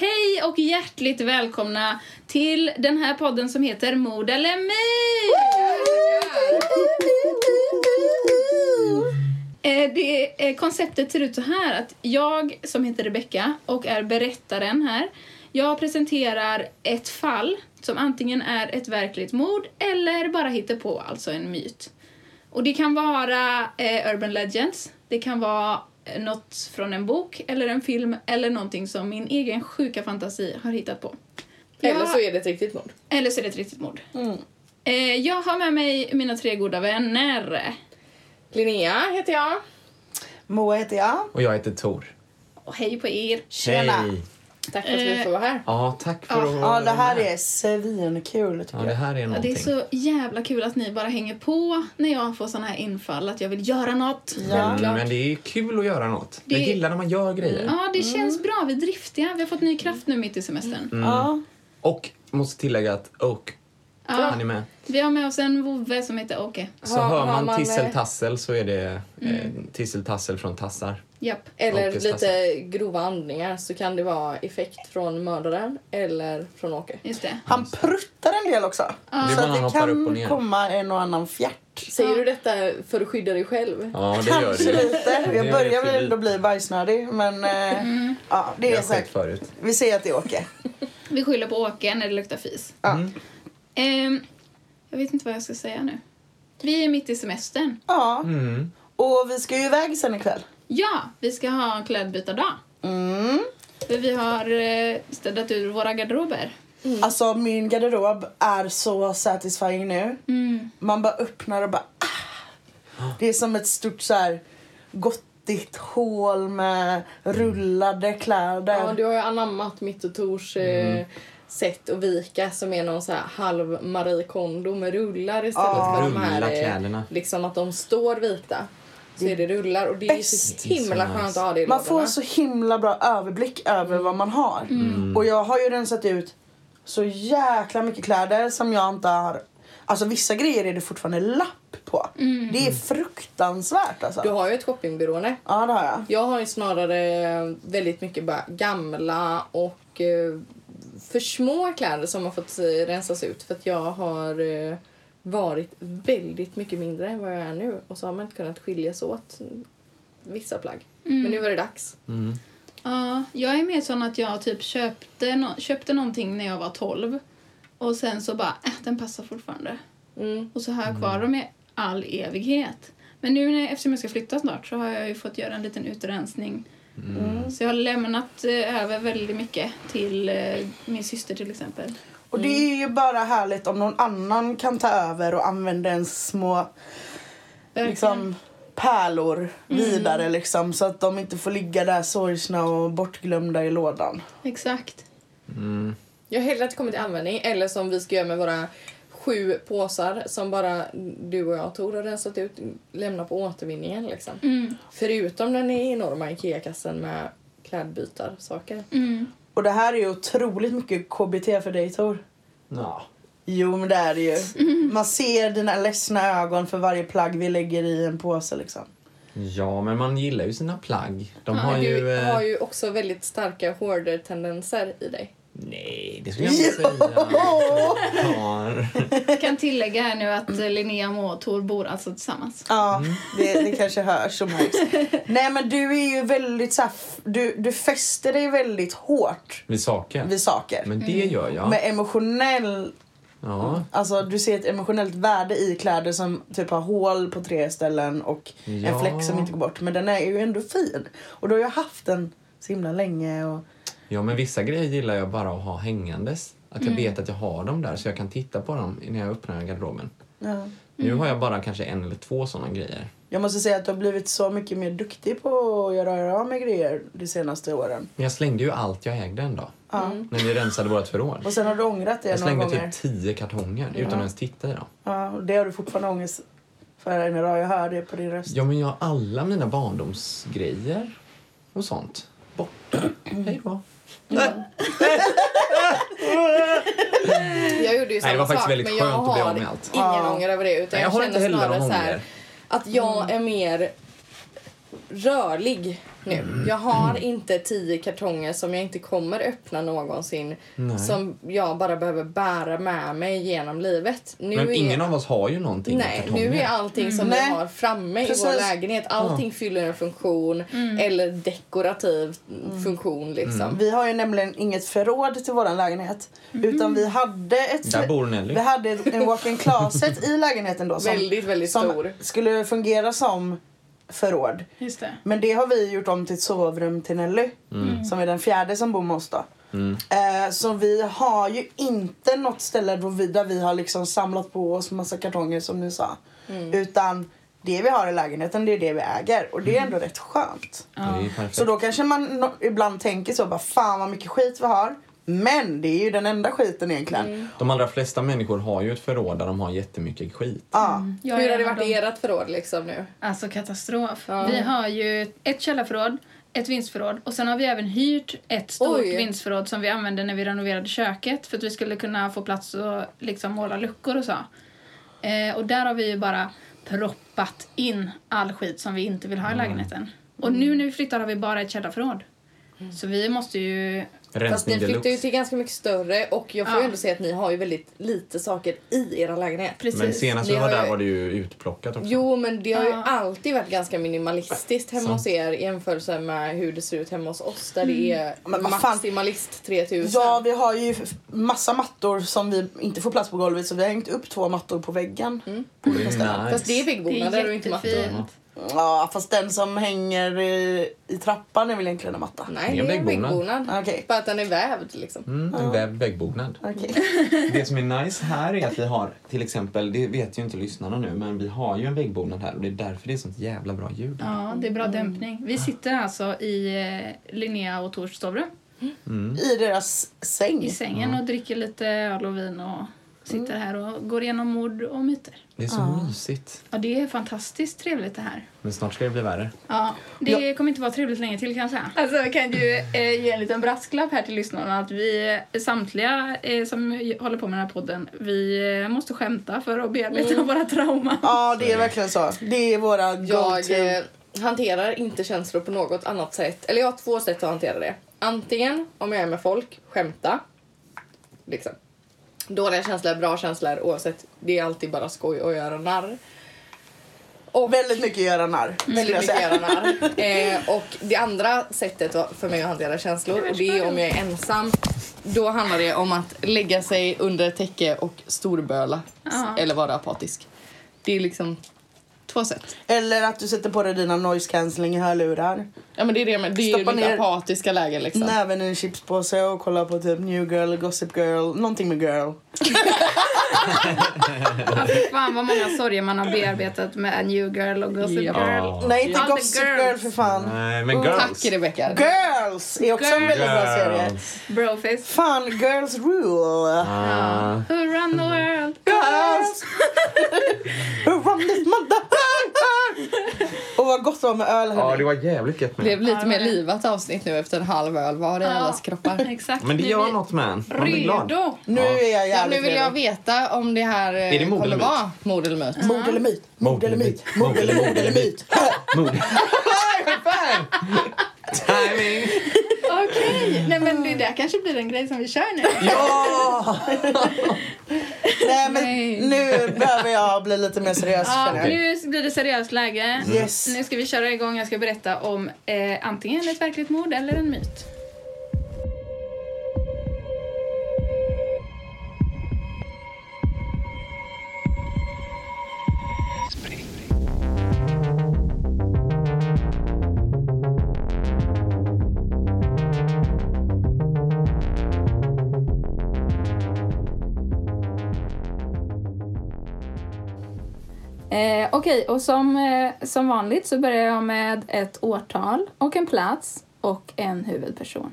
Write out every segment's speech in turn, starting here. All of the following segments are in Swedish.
Hej och hjärtligt välkomna till den här podden som heter Mod eller myt! Eh, det, konceptet ser ut så här att jag som heter Rebecka och är berättaren här, jag presenterar ett fall som antingen är ett verkligt mord eller bara hittar på, alltså en myt. Och det kan vara eh, urban legends, det kan vara något från en bok eller en film eller någonting som min egen sjuka fantasi har hittat på. Eller så är det ett riktigt mord. eller så är det ett riktigt mord. Mm. Eh, jag har med mig mina tre goda vänner. Linnea heter jag. Moa heter jag. Och jag heter Tor. Och hej på er. Tjena. Hej! Tack för att vi får vara här. Ja, tack för Ja. att Ja, det här är svinkul tycker Ja, det jag. här är Ja, någonting. det är så jävla kul att ni bara hänger på när jag får såna här infall att jag vill göra något. Ja. Mm, men det är kul att göra något. Det- Jag gillar när man gör grejer. Ja, det känns bra. Vi är driftiga. Vi har fått ny kraft nu mitt i semestern. Ja. Och måste tillägga att Oak, Ja, han är med. vi har med oss en vovve som heter Åke. Så Har- hör man, man, tisseltassel så är det eh, tisseltassel från tassar. Japp. Eller Åkes lite grova andningar så kan det vara effekt från mördaren eller från Åke. Just det. Han pruttar en del också. Det är Så det och kan ner. komma en och annan fjärt. Säger du detta för att skydda dig själv? Ja, det gör Kanske det lite. Det Jag är börjar väl ändå bli bajsnödig. Men eh, ja, det Det är säkert. förut. Vi ser att det åker. Vi skyller på Åke när det luktar fis. Ja. Ehm, jag vet inte vad jag ska säga nu. Vi är mitt i semestern. ja. Mm. Och vi ska ju iväg sen ikväll. Ja, vi ska ha en klädbytardag. Mm. För vi har eh, städat ur våra garderober. Alltså min garderob är så satisfying nu. Mm. Man bara öppnar och bara ah. Det är som ett stort så här gottigt hål med rullade kläder. Ja, du har ju anammat mitt och Tors eh, sätt att vika som är någon så här halv Marie Kondo med rullar istället Ja. för de här kläderna. liksom att de står vita. Så är det rullar och det är Bäst. så himla Det skönt att ha det i Man lådorna. får så himla bra överblick över vad man har. Och jag har ju rensat ut så jäkla mycket kläder som jag inte har... Alltså vissa grejer är det fortfarande lapp på. Det är fruktansvärt alltså. Du har ju ett shoppingberoende. Ja det har jag. Jag har ju snarare väldigt mycket bara gamla och eh, för små kläder som har fått rensas ut för att jag har eh, varit väldigt mycket mindre än vad jag är nu och så har man inte kunnat skiljas åt vissa plagg. Men nu var det dags. Mm. Ja, jag är mer sån att jag typ köpte, no köpte någonting när jag var 12 och sen så bara, äh, den passar fortfarande. Mm. Och så har jag kvar dem i all evighet. Men nu när, eftersom jag ska flytta snart så har jag ju fått göra en liten utrensning. Så jag har lämnat eh, över väldigt mycket till eh, min syster till exempel. Och det är ju bara härligt om någon annan kan ta över och använda ens små Verkligen. liksom, pärlor vidare liksom, så att de inte får ligga där sorgsna och bortglömda i lådan. Exakt. Mm. Jag har hellre att det kommer till användning eller som vi ska göra med våra sju påsar som bara du och jag Tor har rensat ut lämna på återvinningen liksom. Mm. Förutom den enorma Ikea-kassen med klädbytarsaker. Mm. Och det här är ju otroligt mycket KBT för dig Tor. Ja. Jo men det är det ju. Man ser dina ledsna ögon för varje plagg vi lägger i en påse liksom. ja, men man gillar ju sina plagg. De Ja, har Men ju... du eh, har ju också väldigt starka hoarder-tendenser i dig. Nej, det skulle jag inte säga. Jag kan tillägga här nu att eh, Linnea och Tor bor alltså tillsammans. Ja, det, det kanske hörs och märks. Nej men du är ju väldigt så här, du, du fäster dig väldigt hårt Vid saker. vid saker. Men det gör jag. Med emotionell, Ja. alltså du ser ett emotionellt värde i kläder som typ har hål på tre ställen och en Ja. fläck som inte går bort. Men den är ju ändå fin. Och du har ju haft den så himla länge och ja, men vissa grejer gillar jag bara att ha hängandes. Att jag vet att jag har dem där så jag kan titta på dem när jag öppnar garderoben. ja. Nu har jag bara kanske en eller två såna grejer. Jag måste säga att du har blivit så mycket mer duktig på att göra av med grejer de senaste åren. Men jag slängde ju allt jag ägde en dag. Ja. När vi rensade vårt förråd. Och sen har du ångrat det Jag några slängde gånger. typ tio kartonger utan att ens titta i dem. Ja, och det har du fortfarande ångest för än idag. Jag hör det på din röst. Ja, men jag har alla mina barndomsgrejer och sånt borta. Hej då. Jag gjorde ju samma det var faktiskt sak, väldigt men jag skönt att bli har av med allt. ingen ånger över det. Utan Nej, jag, jag har känner inte heller snarare någon så här ånger. att jag är mer rörlig nu. Mm. Jag har inte tio kartonger som jag inte kommer öppna någonsin. Nej. Som jag bara behöver bära med mig genom livet. Nu Men är, ingen av oss har ju någonting i Nej, nu är allting som Nej. vi har framme Precis. i vår lägenhet. Allting fyller en funktion eller dekorativ funktion liksom. Vi har ju nämligen inget förråd till vår lägenhet. Utan vi hade ett... Där bor Nelly. Vi hade en walk-in closet i lägenheten då. Som, Väldigt, väldigt som stor. skulle fungera som förråd. Just det. Men det har vi gjort om till ett sovrum till Nelly. Som är den fjärde som bor med oss då. Eh, så vi har ju inte något ställe vi, där vi har liksom samlat på oss massa kartonger som ni sa. Utan det vi har i lägenheten det är det vi äger. Och det är ändå rätt skönt. Perfekt. Så då kanske man no- ibland tänker så bara fan vad mycket skit vi har. Men det är ju den enda skiten egentligen. De allra flesta människor har ju ett förråd där de har jättemycket skit. Ja. Jag Hur har det varit i ert förråd liksom nu? Alltså katastrof. Ja. Vi har ju ett källarförråd, ett vindsförråd och sen har vi även hyrt ett stort Oj. vindsförråd som vi använde när vi renoverade köket för att vi skulle kunna få plats och liksom måla luckor och så. Eh, och där har vi ju bara proppat in all skit som vi inte vill ha i lägenheten. Och nu när vi flyttar har vi bara ett källarförråd. Så vi måste ju... Fast ni flyttar ju till ganska mycket större och jag får Ja. ju ändå säga att ni har ju väldigt lite saker i era lägenhet. Precis. Men senast vi var där ju- var det ju utplockat också. Jo, men det har ju Ja. alltid varit ganska minimalistiskt hemma Sant. hos er i jämförelse med hur det ser ut hemma hos oss där det är Men maximalist 3000. Ja, vi har ju massa mattor som vi inte får plats på golvet så vi har hängt upp två mattor på väggen. På olika ställen. Nice. Fast det är Det byggbonader och inte mattor. Ja, fast den som hänger i, i trappan är väl egentligen en matta? Nej, Det är en väggbonad. Okej. Bara att den är vävd liksom. Mm, en vävd väggbonad. Okej. Det som är nice här är att vi har till exempel, det vet ju inte lyssnarna nu, men vi har ju en väggbonad här och det är därför det är sånt jävla bra ljud. Ja, det är bra dämpning. Vi sitter alltså i eh, Linnea och Tors sovrum I deras säng. i sängen och dricker lite öl och vin och sitter här och går igenom mord och myter. Det är så mysigt. Ja, det är fantastiskt trevligt det här. Men snart ska det bli värre. Ja, det kommer inte vara trevligt länge till kan jag säga. Alltså jag kan ju eh, ge en liten brasklapp här till lyssnarna att vi eh, samtliga eh, som håller på med den här podden, vi eh, måste skämta för att bearbeta våra trauman. Ja, det är verkligen så. Det är våra Jag go-to. eh, hanterar inte känslor på något annat sätt. Eller jag har två sätt att hantera det. Antingen om jag är med folk, skämta. Liksom. Dåliga känslor, bra känslor, oavsett. Det är alltid bara skoj och göra narr. Och Väldigt mycket göra narr. väldigt mycket göra narr. Eh, och det andra sättet för mig att hantera känslor, och det är om jag är ensam. Då handlar det om att lägga sig under täcke och storböla. Eller vara apatisk. Det är liksom två sätt. Eller att du sätter på dig dina noise cancelling hörlurar. Ja men det är det med, det är ju Stoppa mitt ner apatiska läge liksom. Näven i en chipspåse och kolla på typ New Girl, Gossip Girl, någonting med girl. Fan vad många sorger man har bearbetat med New Girl och Gossip Ja. Girl. Nej, inte All the Gossip girls. Girl för fan. Nej, men girls. Tack Rebecca. Girls är också en väldigt bra serie. Girls. Brofist. Fan, Girls Rule. Ah. Who run the world? Girls! Who run this mother? Vad gott det var med öl Ja, det var jävligt gött Det med. blev lite mer livat avsnitt nu efter en halv öl var i allas kroppar. Exakt. Men det gör vi något med en. Man blir glad. Redo. Nu är jag Ja, jävligt nu vill jag veta om det här eh, Är det mord kommer eller myt? vara mord eller myt. Mord eller myt? Mord eller myt? Mord eller mord eller myt? Timing! Okej. Nej men det där kanske blir en grej som vi kör nu. Ja! Nej, men Nej. nu behöver jag bli lite mer seriös Ja, känner jag. nu blir det seriöst läge. Yes. Nu ska vi köra igång. Jag ska berätta om eh, antingen ett verkligt mord eller en myt. Eh, Okej, och som, eh, som vanligt så börjar jag med ett årtal och en plats och en huvudperson.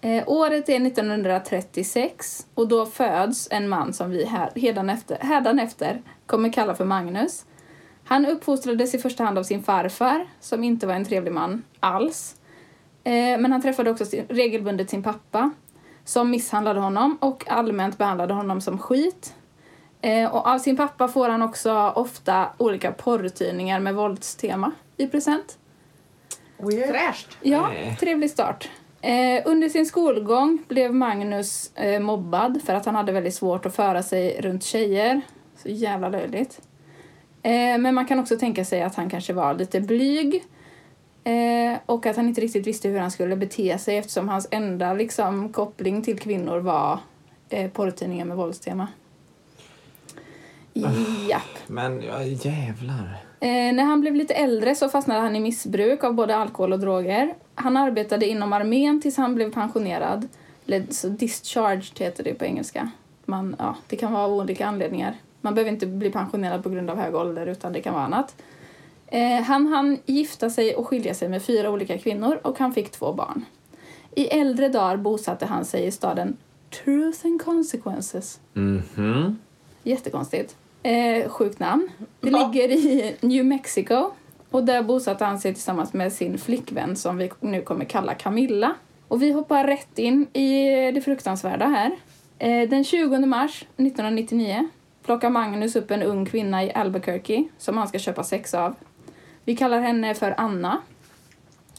Eh, året är 1936 och då föds en man som vi här, hädanefter, hädanefter kommer kalla för Magnus. Han uppfostrades i första hand av sin farfar som inte var en trevlig man alls. Eh, men han träffade också sin, regelbundet sin pappa som misshandlade honom och allmänt behandlade honom som skit. Eh, och av sin pappa får han också ofta olika porrtidningar med våldstema i present. Weird. Fräscht. Ja, trevlig start. Eh, under sin skolgång blev Magnus eh, mobbad för att han hade väldigt svårt att föra sig runt tjejer. Så jävla löjligt. Eh, men man kan också tänka sig att han kanske var lite blyg. Eh, och att han inte riktigt visste hur han skulle bete sig eftersom hans enda liksom, koppling till kvinnor var eh, porrtidningar med våldstema. Japp. Men ja, jävlar. Eh, när han blev lite äldre så fastnade han i missbruk av både alkohol och droger. Han arbetade inom armén tills han blev pensionerad. Eller så discharged heter det på engelska. Man, ja, det kan vara av olika anledningar. Man behöver inte bli pensionerad på grund av hög ålder utan det kan vara annat. Eh, han hann gifta sig och skilja sig med fyra olika kvinnor och han fick två barn. I äldre dagar bosatte han sig i staden Truth and Consequences. Mhm. Jättekonstigt. Eh, sjukt namn. Det Ja. ligger i New Mexico. Och där bosatte han sig tillsammans med sin flickvän som vi nu kommer kalla Camilla. Och vi hoppar rätt in i det fruktansvärda här. Eh, den 20 mars 1999 plockar Magnus upp en ung kvinna i Albuquerque som han ska köpa sex av. Vi kallar henne för Anna.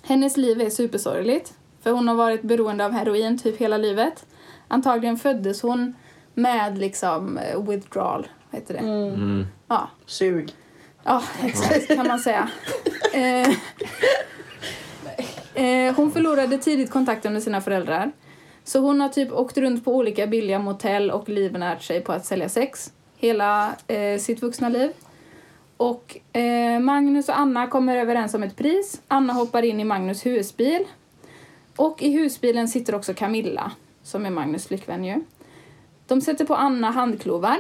Hennes liv är supersorgligt, för hon har varit beroende av heroin typ hela livet. Antagligen föddes hon med liksom eh, withdrawal, heter det? Mm. Ja, Sug. ja exakt kan man säga. Eh, eh, hon förlorade tidigt kontakten med sina föräldrar. Så hon har typ åkt runt på olika billiga motell och livnärt sig på att sälja sex hela eh, sitt vuxna liv. Och eh, Magnus och Anna kommer överens om ett pris. Anna hoppar in i Magnus husbil. Och i husbilen sitter också Camilla, som är Magnus flickvän ju. De sätter på Anna handklovar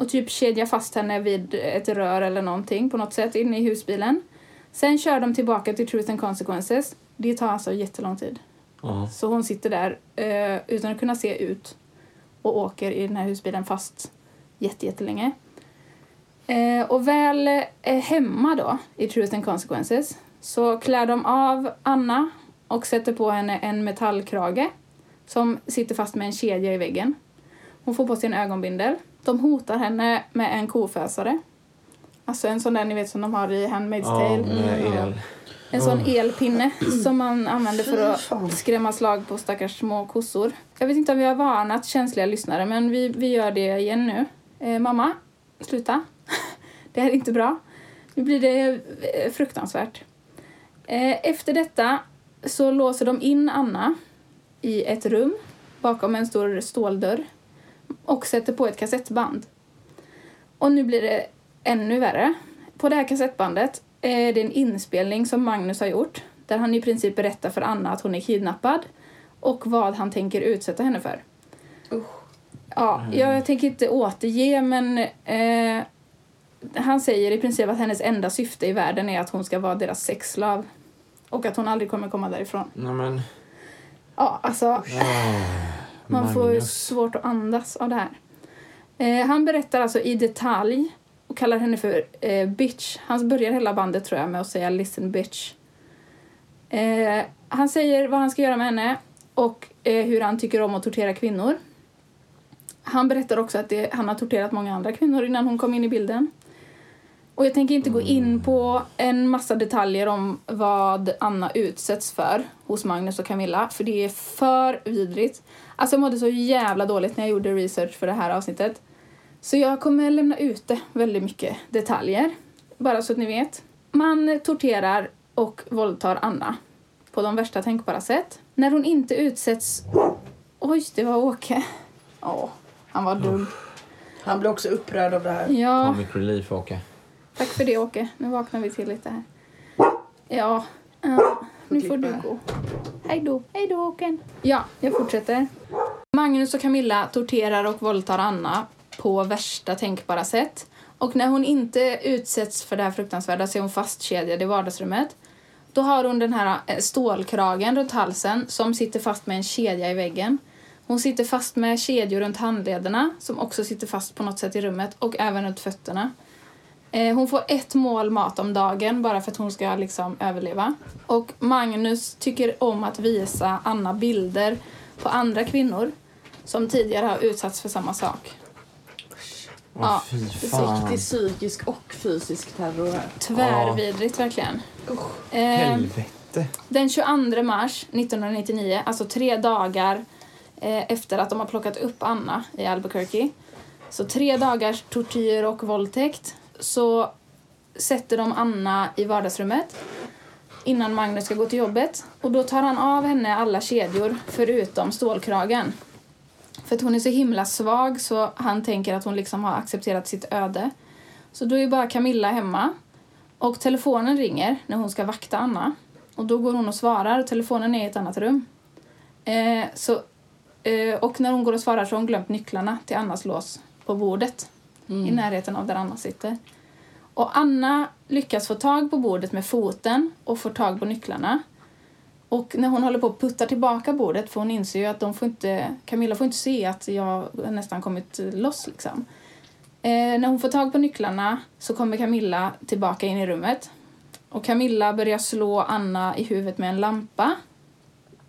och typ kedjar fast henne vid ett rör eller någonting på något sätt inne i husbilen. Sen kör de tillbaka till Truth and Consequences. Det tar alltså jättelång tid. Ja. Så hon sitter där eh, utan att kunna se ut och åker i den här husbilen fast jätte, jättelänge. Eh, och väl eh, hemma då i Truth and Consequences så klär de av Anna och sätter på henne en metallkrage som sitter fast med en kedja i väggen. Hon får på sig en ögonbindel. De hotar henne med en kofösare. Alltså en sån där ni vet som de har i Handmaid's Ja, Tale. En sån elpinne som man använder för att skrämma slag på stackars små kossor. Jag vet inte om vi har varnat känsliga lyssnare men vi, vi gör det igen nu. Eh, mamma, sluta. det här är inte bra. Nu blir det eh, fruktansvärt. Eh, efter detta så låser de in Anna i ett rum bakom en stor ståldörr och sätter på ett kassettband. Och nu blir det ännu värre. På det här kassettbandet är det en inspelning som Magnus har gjort där han i princip berättar för Anna att hon är kidnappad och vad han tänker utsätta henne för. Ja, jag tänker inte återge men eh, han säger i princip att hennes enda syfte i världen är att hon ska vara deras sexslav och att hon aldrig kommer komma därifrån. Nej men... Ja, alltså Ah, man får Magnus. svårt att andas av det här. Eh, han berättar alltså i detalj och kallar henne för eh, bitch. Han börjar hela bandet tror jag med att säga listen bitch. Eh, han säger vad han ska göra med henne och eh, hur han tycker om att tortera kvinnor. Han berättar också att det, han har torterat många andra kvinnor innan hon kom in i bilden. Och jag tänker inte gå in på en massa detaljer om vad Anna utsätts för hos Magnus och Camilla, för det är för vidrigt. Alltså jag mådde så jävla dåligt när jag gjorde research för det här avsnittet. Så jag kommer lämna ute väldigt mycket detaljer, bara så att ni vet. Man torterar och våldtar Anna på de värsta tänkbara sätt. När hon inte utsätts... Oj, det var Åke. Åh, han var dum. Han blir också upprörd av det här. Ja. Comic relief, Åke. Tack för det Åke. Nu vaknar vi till lite här. Ja, ja nu får du gå. Hej då. Hej då Åken. Ja, jag fortsätter. Magnus och Camilla torterar och våldtar Anna på värsta tänkbara sätt. Och när hon inte utsätts för det här fruktansvärda så är hon fastkedjad i vardagsrummet. Då har hon den här eh, stålkragen runt halsen som sitter fast med en kedja i väggen. Hon sitter fast med kedjor runt handlederna som också sitter fast på något sätt i rummet och även runt fötterna. Eh, hon får ett mål mat om dagen bara för att hon ska liksom överleva. Och Magnus tycker om att visa Anna bilder på andra kvinnor som tidigare har utsatts för samma sak. Åh, Ja. Riktig psykisk och fysisk terror. Tvärvidrigt verkligen. Eh, Helvete. den 22 mars 1999, alltså tre dagar eh, efter att de har plockat upp Anna i Albuquerque, så tre dagars tortyr och våldtäkt, så sätter de Anna i vardagsrummet innan Magnus ska gå till jobbet. Och då tar han av henne alla kedjor förutom stålkragen. För att hon är så himla svag så han tänker att hon liksom har accepterat sitt öde. Så då är bara Camilla hemma och telefonen ringer när hon ska vakta Anna. Och då går hon och svarar och telefonen är i ett annat rum. Eh, så, eh, och när hon går och svarar så har hon glömt nycklarna till Annas lås på bordet Mm. i närheten av där Anna sitter. Och Anna lyckas få tag på bordet med foten och får tag på nycklarna. Och när hon håller på att putta tillbaka bordet för hon inser ju att de får inte, Camilla får inte se att jag nästan kommit loss liksom. Eh, när hon får tag på nycklarna så kommer Camilla tillbaka in i rummet. Och Camilla börjar slå Anna i huvudet med en lampa.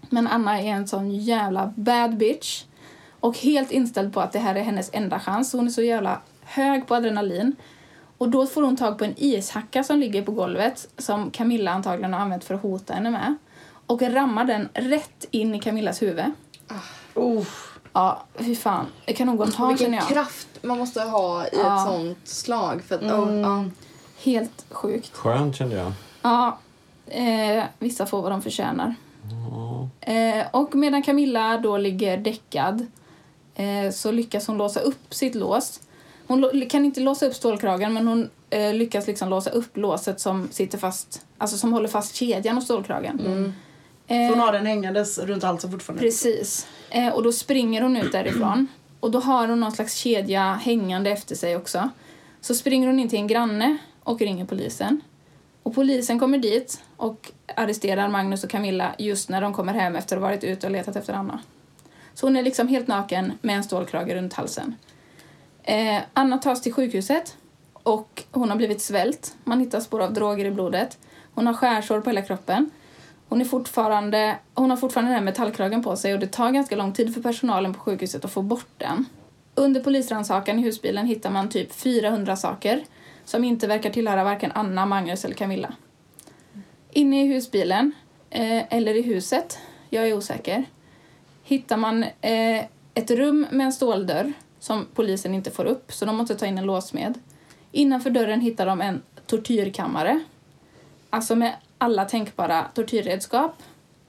Men Anna är en sån jävla bad bitch. Och helt inställd på att det här är hennes enda chans. Hon är så jävla hög på adrenalin. Och då får hon tag på en ishacka som ligger på golvet som Camilla antagligen har använt för att hota henne med. Och rammar den rätt in i Camillas huvud. Oh, Ja, fy fan. Det kan nog gå ett tag Vilken känner jag. kraft man måste ha i Ja. ett sånt slag. För att, Mm. oh, ja. Helt sjukt. Skönt kände jag. Ja, eh, vissa får vad de förtjänar. Eh, och medan Camilla då ligger däckad eh, så lyckas hon låsa upp sitt lås. Hon kan inte låsa upp stålkragen men hon eh, lyckas liksom låsa upp låset som sitter fast, alltså som håller fast kedjan och stålkragen. Eh, så hon har den hängandes runt halsen fortfarande. Precis. Eh, och då springer hon ut därifrån. Och då har hon någon slags kedja hängande efter sig också. Så springer hon in till en granne och ringer polisen. Och polisen kommer dit och arresterar Magnus och Camilla just när de kommer hem efter att ha varit ute och letat efter Anna. Så hon är liksom helt naken med en stålkrage runt halsen. Eh, Anna tas till sjukhuset och hon har blivit svält. Man hittar spår av droger i blodet. Hon har skärsår på hela kroppen. Hon, är fortfarande, hon har fortfarande den här metallkragen på sig och det tar ganska lång tid för personalen på sjukhuset att få bort den. Under polisrannsakan i husbilen hittar man typ 400 saker som inte verkar tillhöra varken Anna, Magnus eller Camilla. Inne i husbilen, eh, eller i huset, jag är osäker, hittar man eh, ett rum med en ståldörr som polisen inte får upp, så de måste ta in en låsmed. Innanför dörren hittar de en tortyrkammare, alltså med alla tänkbara tortyrredskap.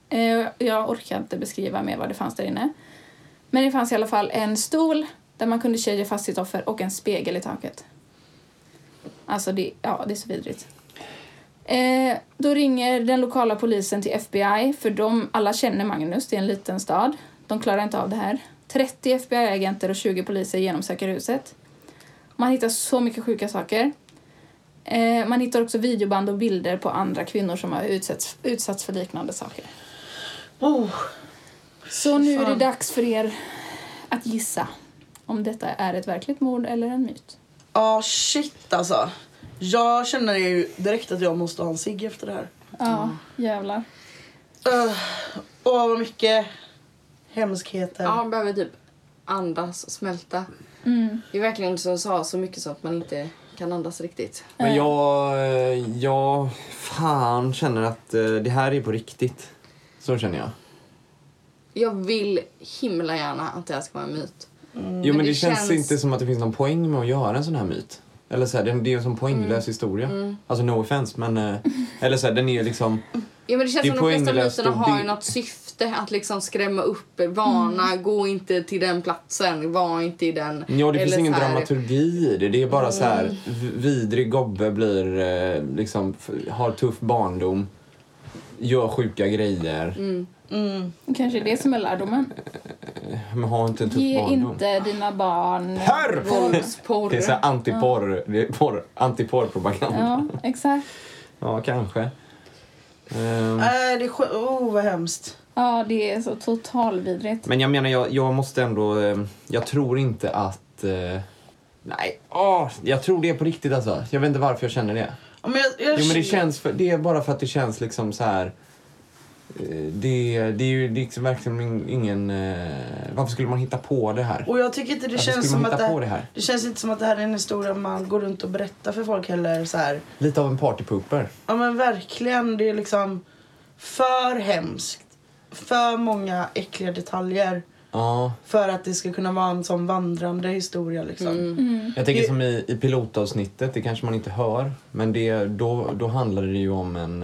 Eh, jag orkar inte beskriva mer vad det fanns där inne. Men det fanns i alla fall en stol där man kunde kedja fast sitt offer och en spegel i taket. Alltså, det, ja, det är så vidrigt. Eh, då ringer den lokala polisen till FBI, för de alla känner Magnus, det är en liten stad. De klarar inte av det här. 30 FBI-agenter och 20 poliser genomsöker huset. Man hittar så mycket sjuka saker. Eh, man hittar också videoband och bilder på andra kvinnor som har utsatts, utsatts för liknande saker. Oh, Så nu är det dags för er att gissa om detta är ett verkligt mord eller en myt. ah, shit alltså. Jag känner ju direkt att jag måste ha en cigg efter det här. Ja, jävlar. Uh, Åh, vad mycket hemskheter. ja, man behöver typ andas och smälta. Mm. Det är verkligen som du sa, så mycket så att man inte kan andas riktigt. Men jag, jag fan känner att eh, det här är på riktigt. Så känner jag. Jag vill himla gärna att det här ska vara en myt. jo men men det, det känns, känns- inte som att det finns någon poäng med att göra en sån här myt. Eller så här, det det är ju en sån poänglös historia. Alltså no offense men... eh, Eller så här, den är ju liksom... Ja, men det känns Det som de flesta myterna har ju något syfte. Att liksom skrämma upp, varna, gå inte till den platsen, var inte i den. Ja, det finns ingen här- dramaturgi i det. Det är bara så här, v- vidrig gobbe blir eh, liksom, har tuff barndom, gör sjuka grejer, Kanske det som är lärdomen. men har inte en tuff Ge barndom. inte dina barn... Porr! Våldsporr. Det är så här antiporr, det är porr, antiporrpropaganda. Ja, exakt. Ja, kanske. Ehm, Nej, det är oh, vad hemskt. Ja, det är så totalvidrigt. men jag menar, jag, jag måste ändå... eh, Jag tror inte att... eh, nej, åh, jag tror det är på riktigt alltså. Jag vet inte varför jag känner det. Ja, Men jag, jag, Jo, men det känns för, det är bara för att det känns liksom så här. eh, Det, det är ju liksom verkligen in- ingen... varför skulle man hitta på det här? Och jag tycker inte det Varför känns som att det, det här? det känns inte som att det här är en historia man går runt och berättar för folk heller så här. Lite av en partypooper. Ja men verkligen, det är liksom för hemskt. För många äckliga detaljer Ja. för att det ska kunna vara en sån vandrande historia liksom. Jag tänker som i, i pilotavsnittet, det kanske man inte hör. Men det, då, då handlade det ju om en,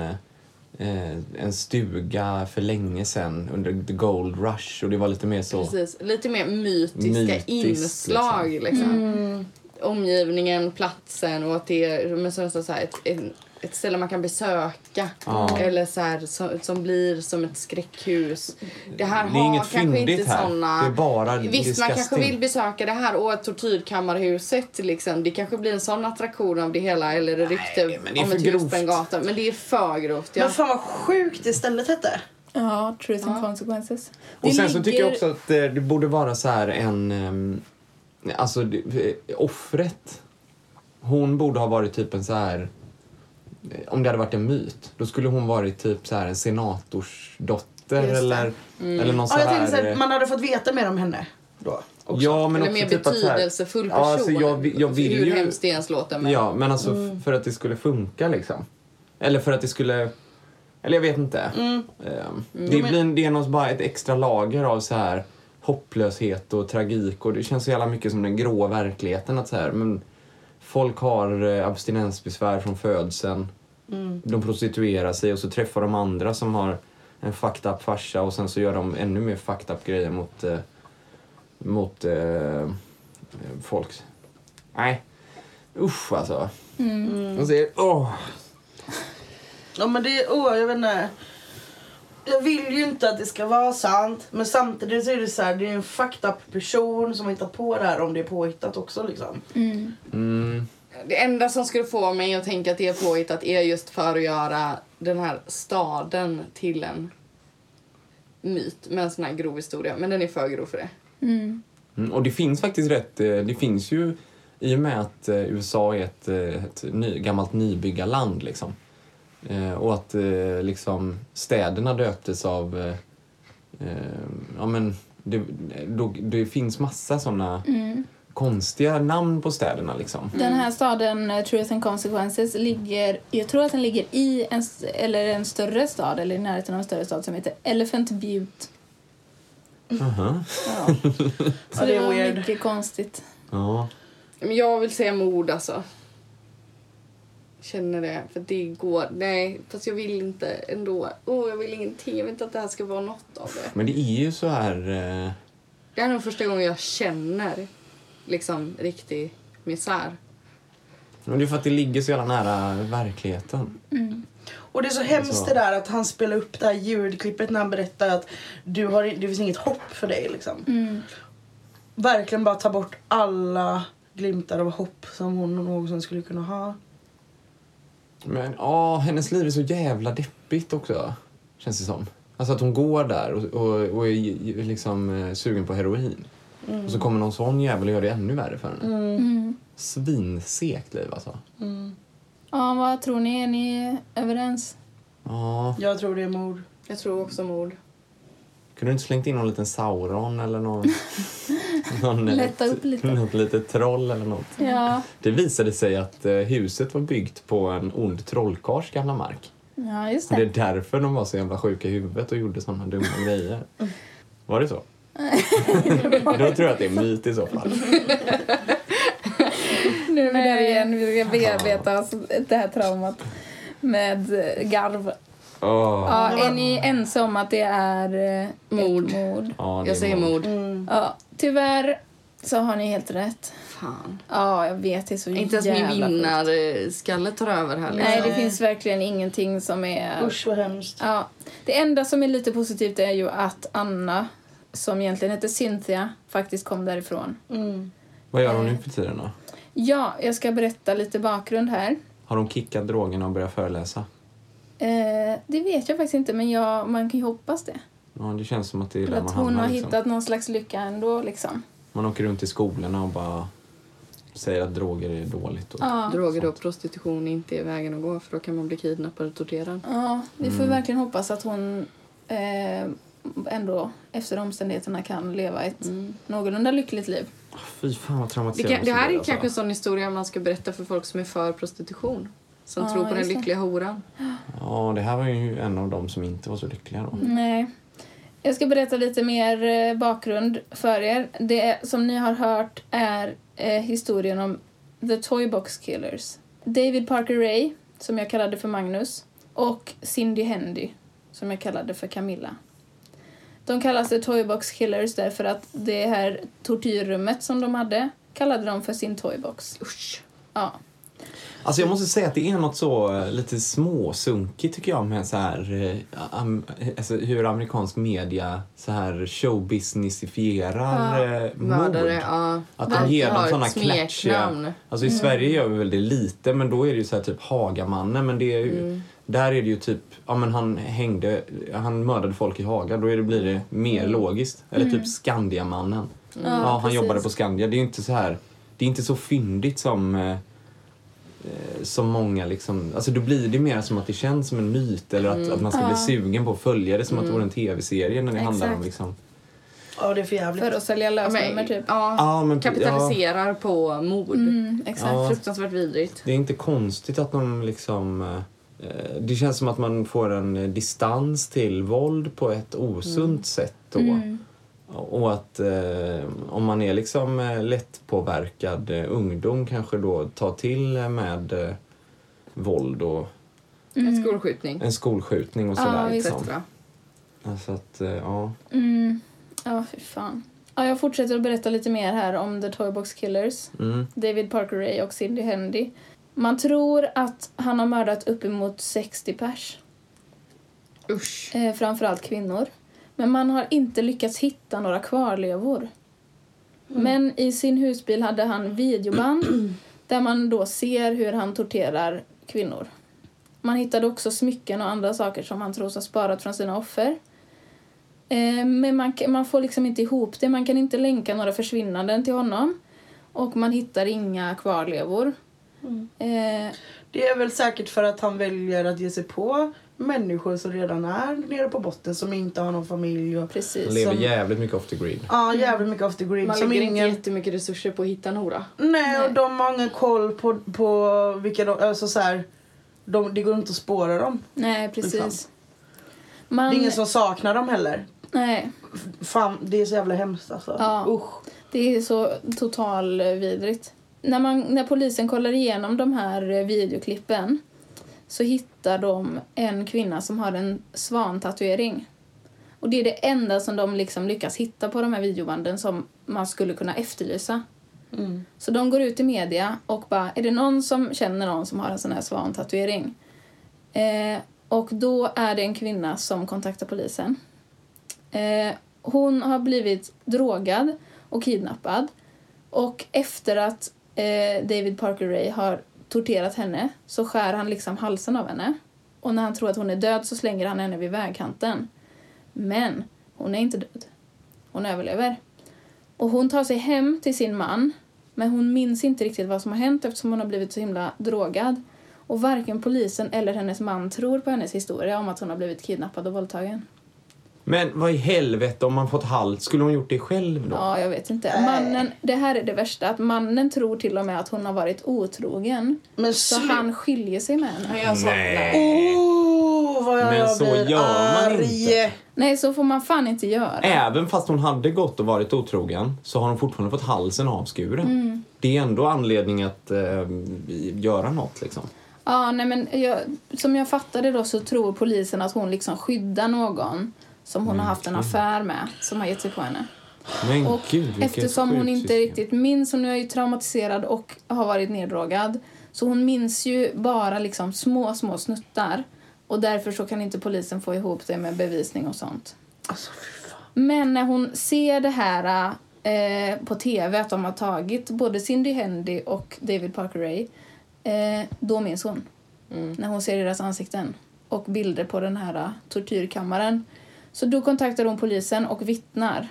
eh, en stuga för länge sedan under the gold rush. Och det var lite mer så... Precis. Lite mer mytiska Mytiskt, inslag. Liksom. Omgivningen, platsen och att det är så så här, ett, en, ett ställe man kan besöka. Ja. Eller så här, som, som blir som ett skräckhus. Det här Det är har inget kanske inte här. såna... Det är bara Visst, man kanske vill besöka det här och tortyrkammarhuset. Liksom. Det kanske blir en sån attraktion av det hela. Eller rykte Nej, men det är om ett hus på en gata. Men det är för grovt. Ja. Men fan vad sjukt det stället hette. Ja, truth and consequences. Och Det sen så tycker jag ligger- också att eh, det borde vara så här en... ehm, Alltså, eh, offret. Hon borde ha varit typ en så här... Om det hade varit en myt, då skulle hon varit typ så här en senatorsdotter Just det. eller, eller någon så Ja, jag här... tänkte så här, man hade fått veta mer om henne då. Också. Ja, men Eller också mer typ betydelsefull person. Ja, alltså jag, jag vill Hur ju... hemskt det ens låter. Men... Ja, men alltså f- för att det skulle funka liksom. Eller för att det skulle... Eller jag vet inte. Ehm, det, blir, det är något, bara ett extra lager av så här hopplöshet och tragik och det känns så jävla mycket som den grå verkligheten att så här, men folk har eh, abstinensbesvär från födseln. De prostituerar sig och så träffar de andra som har en fucked up farsa och sen så gör de ännu mer fucked up grejer mot, eh, mot eh, folk. Nej. Usch alltså. Och så är, åh. Ja men det, åh jag vet inte. Jag vill ju inte att det ska vara sant men samtidigt så är det så här, det är en fucked up person som har hittat på det här om det är påhittat också liksom. Mm. Det enda som skulle få mig att tänka att det är påhittat är just för att göra den här staden till en myt med en sån här grov historia. Men den är för grov för det. Mm. Mm, och det finns faktiskt rätt, eh, det finns ju i och med att eh, USA är ett, eh, ett ny, gammalt nybyggarland liksom. Och att liksom städerna döptes av, ja men det, det finns massa såna konstiga namn på städerna liksom. Den här staden, eh, Truth and Consequences, ligger... Jag tror att den ligger i en, eller en större stad, eller i närheten av en större stad som heter Elephant Butte. Aha. Ja. Så Ja, det var weird. mycket konstigt. Ja. Men jag vill säga mord alltså. Känner det. För det går. Nej, fast jag vill inte ändå. Oh, jag vill ingenting. Jag vill inte att det här ska vara något av det. Men det är ju så här... Eh, Det är nog första gången jag känner liksom riktig misär. men det är för att det ligger så jävla nära verkligheten. Och det är så hemskt det där att han spelar upp det här ljudklippet när han berättar att du har, det finns inget hopp för dig liksom. Verkligen bara ta bort alla glimtar av hopp som hon någonsin skulle kunna ha. Men ja, hennes liv är så jävla deppigt också. Känns det som. Alltså att hon går där och, och, och är liksom eh, sugen på heroin. Och så kommer någon sån jävel och gör det ännu värre för henne. Mm. Svinsekt liv alltså. Ja, vad tror ni? Är ni överens? Ja, Jag tror det är mord. Jag tror också mord. Kunde du inte slängt in någon liten Sauron eller någon... någon Lätta upp lite. Något litet troll eller något. Ja, Det visade sig att eh, huset var byggt på en ond trollkarls gamla mark. ja just Och det är det. därför de var så jävla sjuka i huvudet och gjorde såna dumma grejer. Var det så? Då tror jag att det är myt i så fall. Nu är vi där igen. Vi ska bearbeta oss det här traumat med garv. Åh. Ja, är ni ense om att det är eh, Mord. ett mord? Ja, det Jag är säger mord. mord. Ja, tyvärr så har ni helt rätt. Fan. Ja, jag vet. Det är så Inte ens min vinnarskalle tar över här. Liksom. Nej, det finns verkligen ingenting som är... Usch vad hemskt. Ja, det enda som är lite positivt är ju att Anna, som egentligen heter Cynthia, faktiskt kom därifrån. Mm. Vad gör hon nu för tiden då? Ja, jag ska berätta lite bakgrund här. Har hon kickat drogerna och börjat föreläsa? Eh, det vet jag faktiskt inte, men jag, man kan ju hoppas det. Ja, det känns som att det är där att man hon hamnar. har Liksom. hittat någon slags lycka ändå. Liksom. Man åker runt i skolorna och bara säger att droger är dåligt. Och Ja. Droger och prostitution inte är vägen att gå för då kan man bli kidnappad och torterad. Ja, vi får Mm. verkligen hoppas att hon eh, ändå efter omständigheterna kan leva ett Mm. någorlunda lyckligt liv. Fy fan vad Det, traumatiserande. kan, det här är alltså. kanske en sån historia man ska berätta för folk som är för prostitution. Som Ja, tror på den just det. lyckliga horan. Ja, det här var ju en av dem som inte var så lyckliga då. Nej. Jag ska berätta lite mer eh, bakgrund för er. Det som ni har hört är eh, historien om The Toybox Killers. David Parker Ray, som jag kallade för Magnus, och Cindy Hendy, som jag kallade för Camilla. De kallas The Toybox Killers därför att det här tortyrrummet som de hade kallade de för sin toybox. Usch. Ja. Alltså jag måste säga att det är något så eh, lite småsunkigt tycker jag med så här, eh, am, alltså hur amerikansk media så här showbusinessifierar eh, Mördare, mord. ja. Att de ger dem ett klatschiga... Alltså i Sverige gör vi väl det lite men då är det ju så här typ Hagamannen men det är ju, där är det ju typ, ja men han hängde, han mördade folk i Haga, då är det, blir det mer logiskt. Eller typ Skandiamannen. Ja, han precis. jobbade på Skandia. Det är ju inte så här, det är inte så fyndigt som eh, eh, som många liksom, alltså då blir det mer som att det känns som en myt eller att, att man ska bli sugen på att följa det som att det vore en tv-serie när det handlar om Exakt. liksom Ja det är för jävligt. För att sälja Ja, lösnummer typ. ja, Ja, men- kapitaliserar på mord. Mm, exakt. Ja. Fruktansvärt vidrigt. Det är inte konstigt att de liksom... eh, Det känns som att man får en eh, distans till våld på ett osunt sätt då. Mm. Och att eh, om man är liksom eh, lättpåverkad eh, ungdom kanske då tar till med eh, våld och En skolskjutning. en skolskjutning och Ja, sådär. visst. liksom. Alltså att, eh, ja. Mm. Ja, fy fan. Ja, jag fortsätter att berätta lite mer här om The Toybox Killers. Mm. David Parker Ray och Cindy Hendy. Man tror att han har mördat uppemot 60 pers. Usch. Eh, framförallt kvinnor. Men man har inte lyckats hitta några kvarlevor. Men i sin husbil hade han videoband där man då ser hur han torterar kvinnor. Man hittade också smycken och andra saker som han tros ha sparat från sina offer. Eh, men man, man får liksom inte ihop det. Man kan inte länka några försvinnanden till honom. Och man hittar inga kvarlevor. Eh, Det är väl säkert för att han väljer att ge sig på människor som redan är nere på botten som inte har någon familj. Och, precis. lever Som- jävligt mycket off the grid. ja, jävligt mycket off the grid. Man som lägger ingen, inte jättemycket resurser på att hitta en hora. nej, och de har ingen koll på, på vilka de... Alltså så här, de, det går inte att spåra dem. Nej, precis. Man, Det är ingen som saknar dem heller. Nej, Fan, det är så jävla hemskt alltså. Ja. Usch. det är så total vidrigt. När, man, när polisen kollar igenom de här eh, videoklippen så hittar de en kvinna som har en svantatuering. Och det är det enda som de liksom lyckas hitta på de här videobanden som man skulle kunna efterlysa. Mm. Så de går ut i media och bara, är det någon som känner någon som har en sån här svantatuering? Eh, och då är det en kvinna som kontaktar polisen. Eh, hon har blivit drogad och kidnappad. Och efter att eh, David Parker Ray har torterat henne så skär han liksom halsen av henne. Och när han tror att hon är död så slänger han henne vid vägkanten. Men hon är inte död. Hon överlever. Och hon tar sig hem till sin man men hon minns inte riktigt vad som har hänt eftersom hon har blivit så himla drogad. Och varken polisen eller hennes man tror på hennes historia om att hon har blivit kidnappad och våldtagen. Men vad i helvete om man fått halt, skulle hon gjort det själv då? Ja, jag vet inte. Mannen, det här är det värsta, att mannen tror till och med att hon har varit otrogen. Men Så slu- han skiljer sig med henne. Nej. Oh, vad jag Men så blir gör man arg. inte. Nej, så får man fan inte göra. Även fast hon hade gått och varit otrogen så har hon fortfarande fått halsen avskuren. Mm. Det är ändå anledning att eh, göra något liksom. Ja, nej men jag, som jag fattade då så tror polisen att hon liksom skyddar någon som hon har haft en affär med, som har gett sig på henne. Men Och gud eftersom hon inte system. riktigt minns, hon är ju traumatiserad och har varit neddrogad, så hon minns ju bara liksom små, små snuttar. Och därför så kan inte polisen få ihop det med bevisning och sånt. Alltså. Men när hon ser det här eh, på tv, att de har tagit både Cindy Hendy och David Parker Ray, eh, då minns hon. När hon ser deras ansikten och bilder på den här tortyrkammaren. Så då kontaktar hon polisen och vittnar.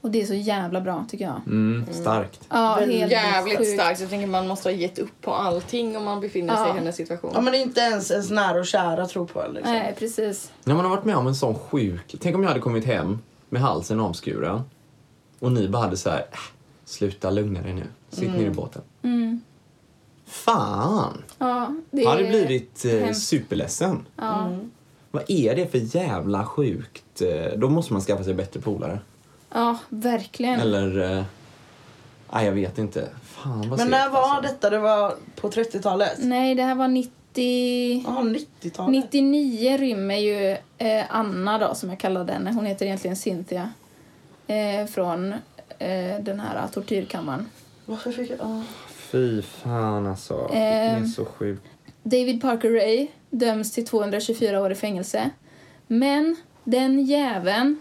Och det är så jävla bra, tycker jag. Mm, starkt. Ja, Väldigt helt Jävligt sjukt. starkt. Jag tänker man måste ha gett upp på allting om man befinner sig Ja. i hennes situation. Ja men det är inte ens ens nära och kära tror på liksom. Nej, precis. När man har varit med om en sån sjuk... Tänk om jag hade kommit hem med halsen avskuren och ni bara hade så här... "Äh, Sluta lugna dig nu. Sitt ner i båten. Mm. Fan! Ja, det Jag hade blivit eh, superledsen. Ja. Vad är det för jävla sjukt? Eh, Då måste man skaffa sig bättre polare. ja, verkligen. Eller... Eh, nej, jag vet inte. Fan vad Men när var alltså. detta? Det var på 30-talet? Nej, det här var 90... Ja, 90-talet. 99 rymmer ju eh, Anna då, som jag kallade henne. Hon heter egentligen Cynthia. Eh, från eh, den här tortyrkammaren. Varför fick jag... ja. Fy fan alltså. Det Ehm. är så sjukt. David Parker Ray döms till 224 år i fängelse. Men den jäveln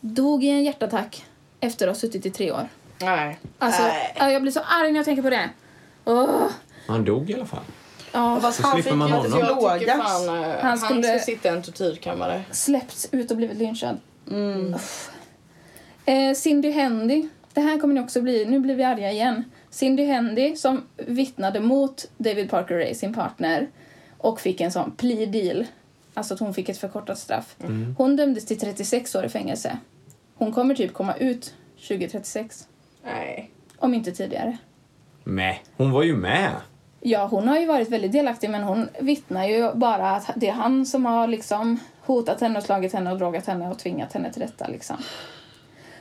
dog i en hjärtattack efter att ha suttit i tre år. Nej. Alltså, Nej. ja, jag blir så arg när jag tänker på det. Åh, Han dog i alla fall. ja, Fast Så han slipper fick man honom. inte Jag tycker fan eh, Han han, skulle- ska sitta i en tortyrkammare. släppts ut och blivit lynchad. Mm. Eh, Cindy Hendy. Det här kommer ni också bli. Nu blir vi arga igen. Cindy Hendy som vittnade mot David Parker Ray, sin partner, och fick en sån plea deal. Alltså att hon fick ett förkortat straff. Hon dömdes till 36 år i fängelse. Hon kommer typ komma ut 2036. Nej. Om inte tidigare. Med. Hon var ju med. Ja, hon har ju varit väldigt delaktig men hon vittnar ju bara att det är han som har liksom hotat henne och slagit henne och drogat henne och tvingat henne till detta liksom.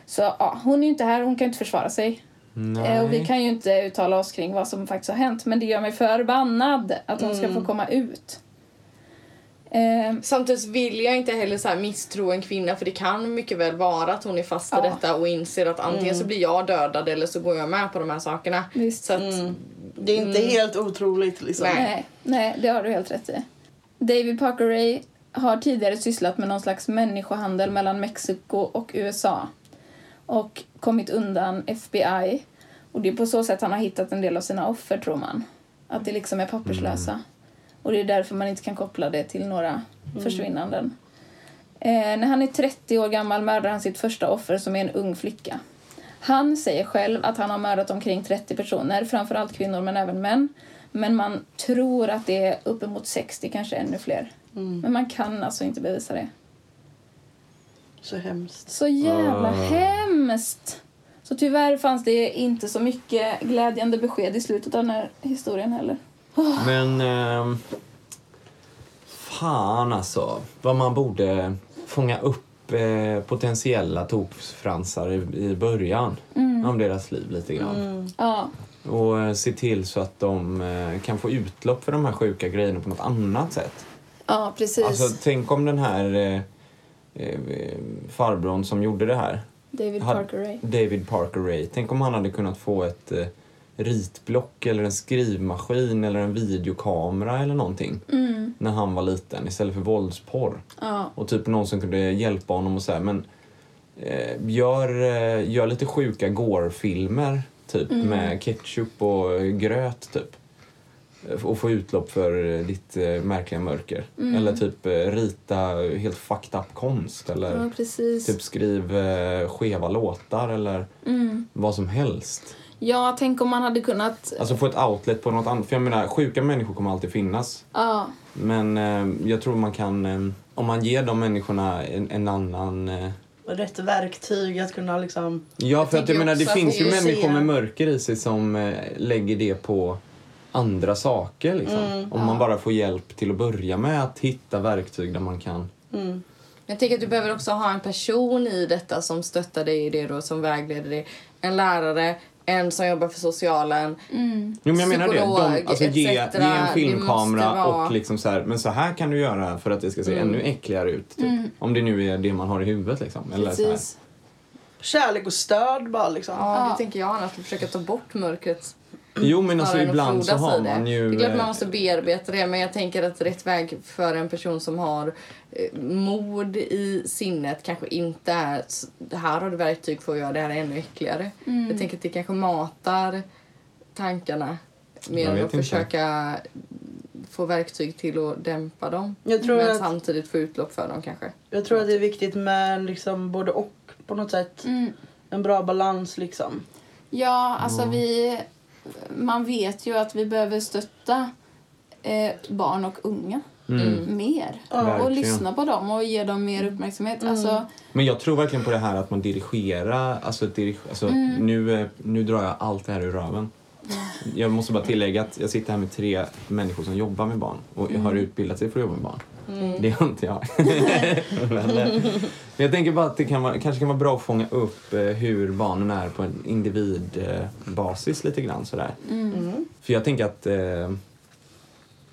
Så ja, hon är ju inte här, hon kan ju inte försvara sig. Nej. Eh, och vi kan ju inte uttala oss kring vad som faktiskt har hänt men det gör mig förbannad att hon ska få komma ut. Eh, Samtidigt vill jag inte heller så här misstro en kvinna för det kan mycket väl vara att hon är fast i Ja. detta och inser att antingen så blir jag dödad eller så går jag med på de här sakerna. Visst. Så att, Det är inte helt otroligt liksom. Nej. nej, nej, det har du helt rätt i. David Parker Ray har tidigare sysslat med någon slags människohandel mellan Mexiko och USA och kommit undan FBI. Och det är på så sätt han har hittat en del av sina offer, tror man. Att det liksom är papperslösa. Och det är därför man inte kan koppla det till några försvinnanden. Eh, när han är 30 år gammal mördar han sitt första offer som är en ung flicka. Han säger själv att han har mördat omkring 30 personer, framförallt kvinnor men även män. Men man tror att det är uppemot 60, kanske ännu fler. Men man kan alltså inte bevisa det. Så hemskt. Så jävla Ah. hemskt! Så tyvärr fanns det inte så mycket glädjande besked i slutet av den här historien heller. Men... ehm, fan alltså. Vad man borde fånga upp eh, potentiella tokfransar i, i början av deras liv lite grann. Ja, Och eh, se till så att de eh, kan få utlopp för de här sjuka grejerna på något annat sätt. ja precis. Alltså tänk om den här eh, eh, farbrorn som gjorde det här David Parker Ray. David Parker Ray. Tänk om han hade kunnat få ett eh, ritblock eller en skrivmaskin eller en videokamera eller någonting Mm. när han var liten istället för våldsporr. Ja, Och typ någon som kunde hjälpa honom och säga men eh, gör, eh, gör lite sjuka gore-filmer typ med ketchup och gröt typ. Eh, Och få utlopp för eh, ditt eh, märkliga mörker. Eller typ rita helt fucked up konst eller ja. Typ skriv eh, skeva låtar eller Mm. vad som helst. Ja, tänk om man hade kunnat... Alltså få ett outlet på något annat. För jag menar, sjuka människor kommer alltid finnas. Ja, Men eh, jag tror man kan, eh, om man ger de människorna en, en annan... Eh, Rätt verktyg att kunna liksom... ja, för att jag menar, det finns ju människor med mörker i sig som lägger det på andra saker. Liksom. om man bara får hjälp till att börja med att hitta verktyg där man kan... Jag tänker att du behöver också ha en person i detta som stöttar dig i det då, som vägleder dig. En lärare, en som jobbar för socialen. Mm. Jo, men jag menar det. De, alltså, ge, ge en filmkamera vara- och liksom så här, men så här kan du göra för att det ska se ännu äckligare ut. Typ. Om det nu är det man har i huvudet. Liksom. Eller så här. precis. Kärlek och stöd bara liksom. Ja, Ja. det tänker jag annars. Att försöka ta bort mörkret. Jo, men alltså ibland så har man ju... Det är klart man eh, måste bearbeta det, men jag tänker att rätt väg för en person som har eh, mod i sinnet kanske inte är här har du verktyg för att göra det här ännu äckligare. Jag tänker att det kanske matar tankarna mer än att inte. försöka få verktyg till att dämpa dem. Jag tror men att- samtidigt få utlopp för dem kanske. Jag tror att det är viktigt med liksom både och på något sätt. Mm. En bra balans liksom. Ja, alltså vi... Man vet ju att vi behöver stötta eh, barn och unga mer. Och Mm. Verkligen. lyssna på dem och ge dem mer uppmärksamhet. Alltså, Men jag tror verkligen på det här att man dirigerar, alltså, dirige, alltså nu, eh, nu drar jag allt det här ur röven. Jag måste bara tillägga att jag sitter här med tre människor som jobbar med barn och har utbildat sig för att jobba med barn. Det har inte jag. men, eh, men jag tänker bara att det kan vara, kanske kan vara bra att fånga upp eh, hur barnen är på en individbasis lite grann sådär. För jag tänker att eh,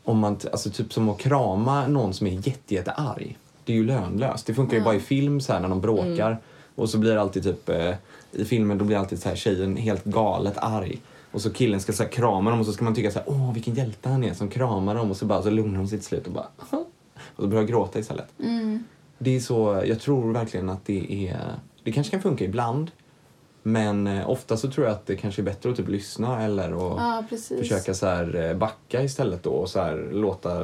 om man, alltså typ som att krama någon som är jätte, jätte arg. Det är ju lönlöst. Det funkar ju bara i film så här när de bråkar. Och så blir det alltid typ, eh, i filmen då blir alltid så här tjejen helt galet arg. Och så killen ska så här krama dem och så ska man tycka så här, åh vilken hjälte han är som kramar dem och så bara så lugnar de sig till slut och bara och så börjar jag gråta istället. Det är så, jag tror verkligen att det är, det kanske kan funka ibland. Men eh, ofta så tror jag att det kanske är bättre att typ lyssna eller att ja, försöka så här eh, backa istället då och så här låta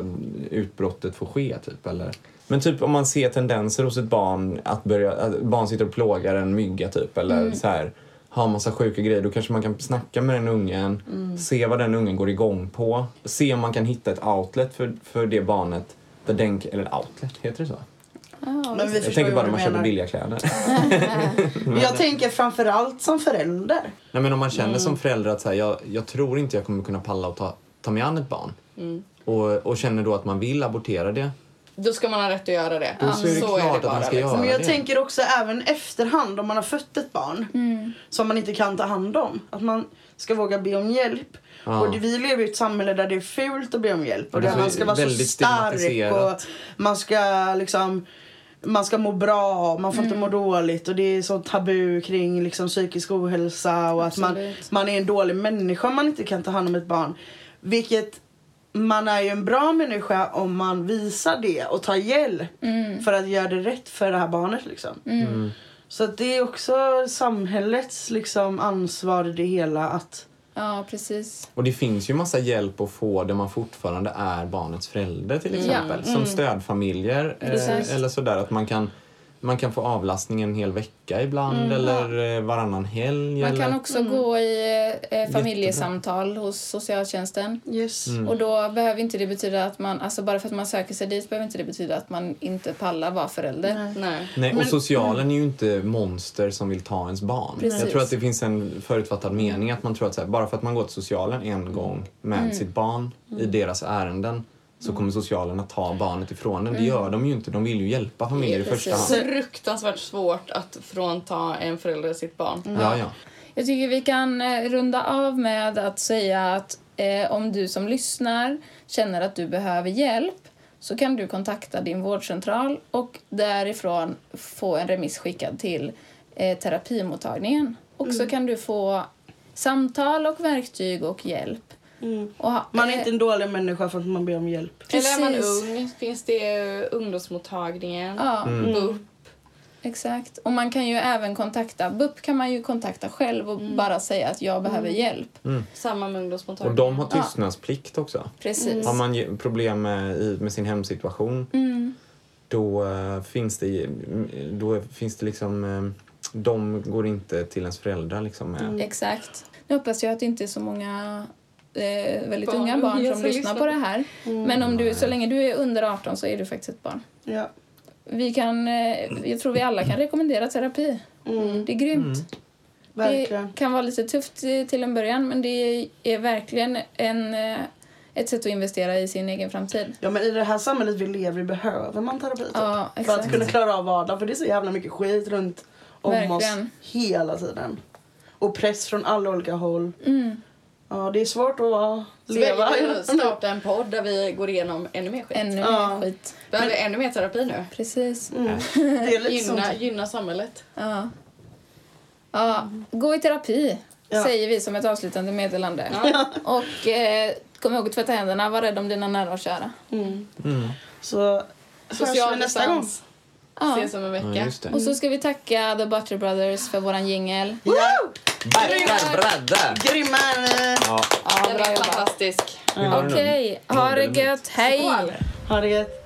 utbrottet få ske typ eller? Men typ om man ser tendenser hos ett barn att börja, att barn sitter och plågar en mygga typ eller så här har massa sjuka grejer då kanske man kan snacka med den ungen, se vad den ungen går igång på, se om man kan hitta ett outlet för, för det barnet där den, eller outlet, heter det så? Men vi Jag tänker bara när man köper menar. billiga kläder. Jag tänker framförallt som förälder. Nej, men om man känner som förälder att så här, jag, jag tror inte jag kommer kunna palla och ta, ta mig an ett barn och, och känner då att man vill abortera det. Då ska man ha rätt att göra det. Då så är det klart att man ska göra Men jag det. tänker också även efterhand om man har fött ett barn som man inte kan ta hand om. Att man ska våga be om hjälp. Ja. Och vi lever i ett samhälle där det är fult att be om hjälp. Och där så man ska vara så stark och man ska liksom man ska må bra, man får inte må dåligt och det är så tabu kring liksom psykisk ohälsa och att man, Absolut. man är en dålig människa om man inte kan ta hand om ett barn. Vilket man är ju en bra människa om man visar det och tar hjälp för att göra det rätt för det här barnet. Liksom. Mm. Så att det är också samhällets liksom, ansvar i det hela att Ja, precis. Och det finns ju massa hjälp att få där man fortfarande är barnets förälder till exempel. Som stödfamiljer eh, eller sådär att man kan man kan få avlastning en hel vecka ibland eller eh, varannan helg. Man eller... kan också gå i eh, familjesamtal hos socialtjänsten. yes. Mm. Och då behöver inte det betyda att man, alltså bara för att man söker sig dit behöver inte det betyda att man inte pallar vara förälder. Nej. Nej, och socialen är ju inte monster som vill ta ens barn. Precis. Jag tror att det finns en förutfattad mening att man tror att så här, bara för att man går till socialen en gång med Mm. sitt barn i deras ärenden så kommer socialen att ta barnet ifrån en. Det gör de ju inte. De vill ju hjälpa familjer i Mm. Första hand. Fruktansvärt svårt att frånta en förälder sitt barn. Ja, ja. Jag tycker vi kan eh, runda av med att säga att eh, om du som lyssnar känner att du behöver hjälp så kan du kontakta din vårdcentral och därifrån få en remiss skickad till eh, terapimottagningen. Och så kan du få samtal och verktyg och hjälp. Och, ha- Man är eh, inte en dålig människa för att man ber om hjälp. Eller är man Precis. ung finns det ungdomsmottagningen, Ja, BUP. exakt. Och man kan ju även kontakta, BUP kan man ju kontakta själv och bara säga att jag behöver hjälp. Samma med Och ungdomsmottagningen. de har tystnadsplikt också. Precis. Har man problem med, med sin hemsituation Mm. då, eh, finns det, då finns det liksom eh, de går inte till ens föräldrar liksom. Exakt. Nu hoppas jag att det inte är så många eh, väldigt Barn unga barn som lyssnar på det här. Men om du, så länge du är under 18 så är du faktiskt ett barn. Ja. Vi kan, eh, jag tror vi alla kan rekommendera terapi. Det är grymt. Verkligen. Det kan vara lite tufft eh, till en början men det är verkligen en, eh, ett sätt att investera i sin egen framtid. Ja men i det här samhället vi lever i behöver man terapi typ. Ja, För att kunna klara av vardagen för det är så jävla mycket skit runt om Verkligen. oss hela tiden. Och press från alla olika håll. Mm. Ja det är svårt att vara, leva. vi starta en podd där vi går igenom ännu mer skit. Ännu Ja. mer skit. Behöver ännu mer terapi nu. Precis. Mm. Det är lite sånt. Gynna, gynna samhället. Ja. Ja, gå i terapi, Ja. säger vi som ett avslutande meddelande. Och eh, kom ihåg att tvätta händerna, var rädd om dina nära och kära. Så hörs vi Social nästa gång. Ja. Ses om en vecka. Ja. Och så ska vi tacka The Butcher Brothers för våran jingel. Ja! Grymma! Ja, Ja, Den jobbat. fantastisk. Okej, ha det gött. Hej! Ha det gött.